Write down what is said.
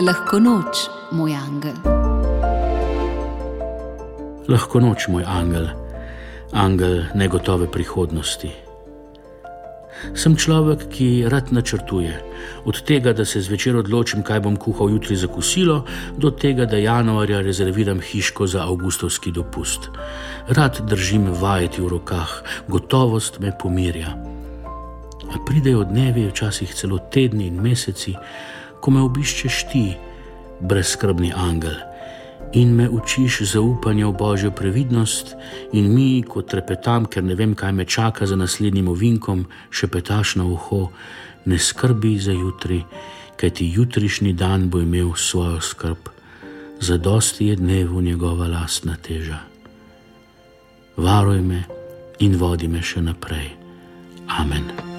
Lahko noč, moj angel. Lahko noč, moj angel, angel negotove prihodnosti. Sem človek, ki rad načrtuje. Od tega, da se zvečer odločim, kaj bom kuhal jutri za kosilo, do tega, da januarja rezerviram hiško za avgustovski dopust. Rad držim vajeti v rokah, gotovost me pomirja. A pridejo dnevi, včasih celo tedni in meseci, ko me obiščeš ti, brezskrbni angel in me učiš zaupanja v božjo previdnost, in mi, ko trepetam, ker ne vem, kaj me čaka za naslednjim ovinkom, še petaš na uho, ne skrbi za jutri, kaj ti jutrišnji dan bo imel svojo skrb, za dosti je dnevu njegova lastna teža. Varuj me in vodi me še naprej. Amen.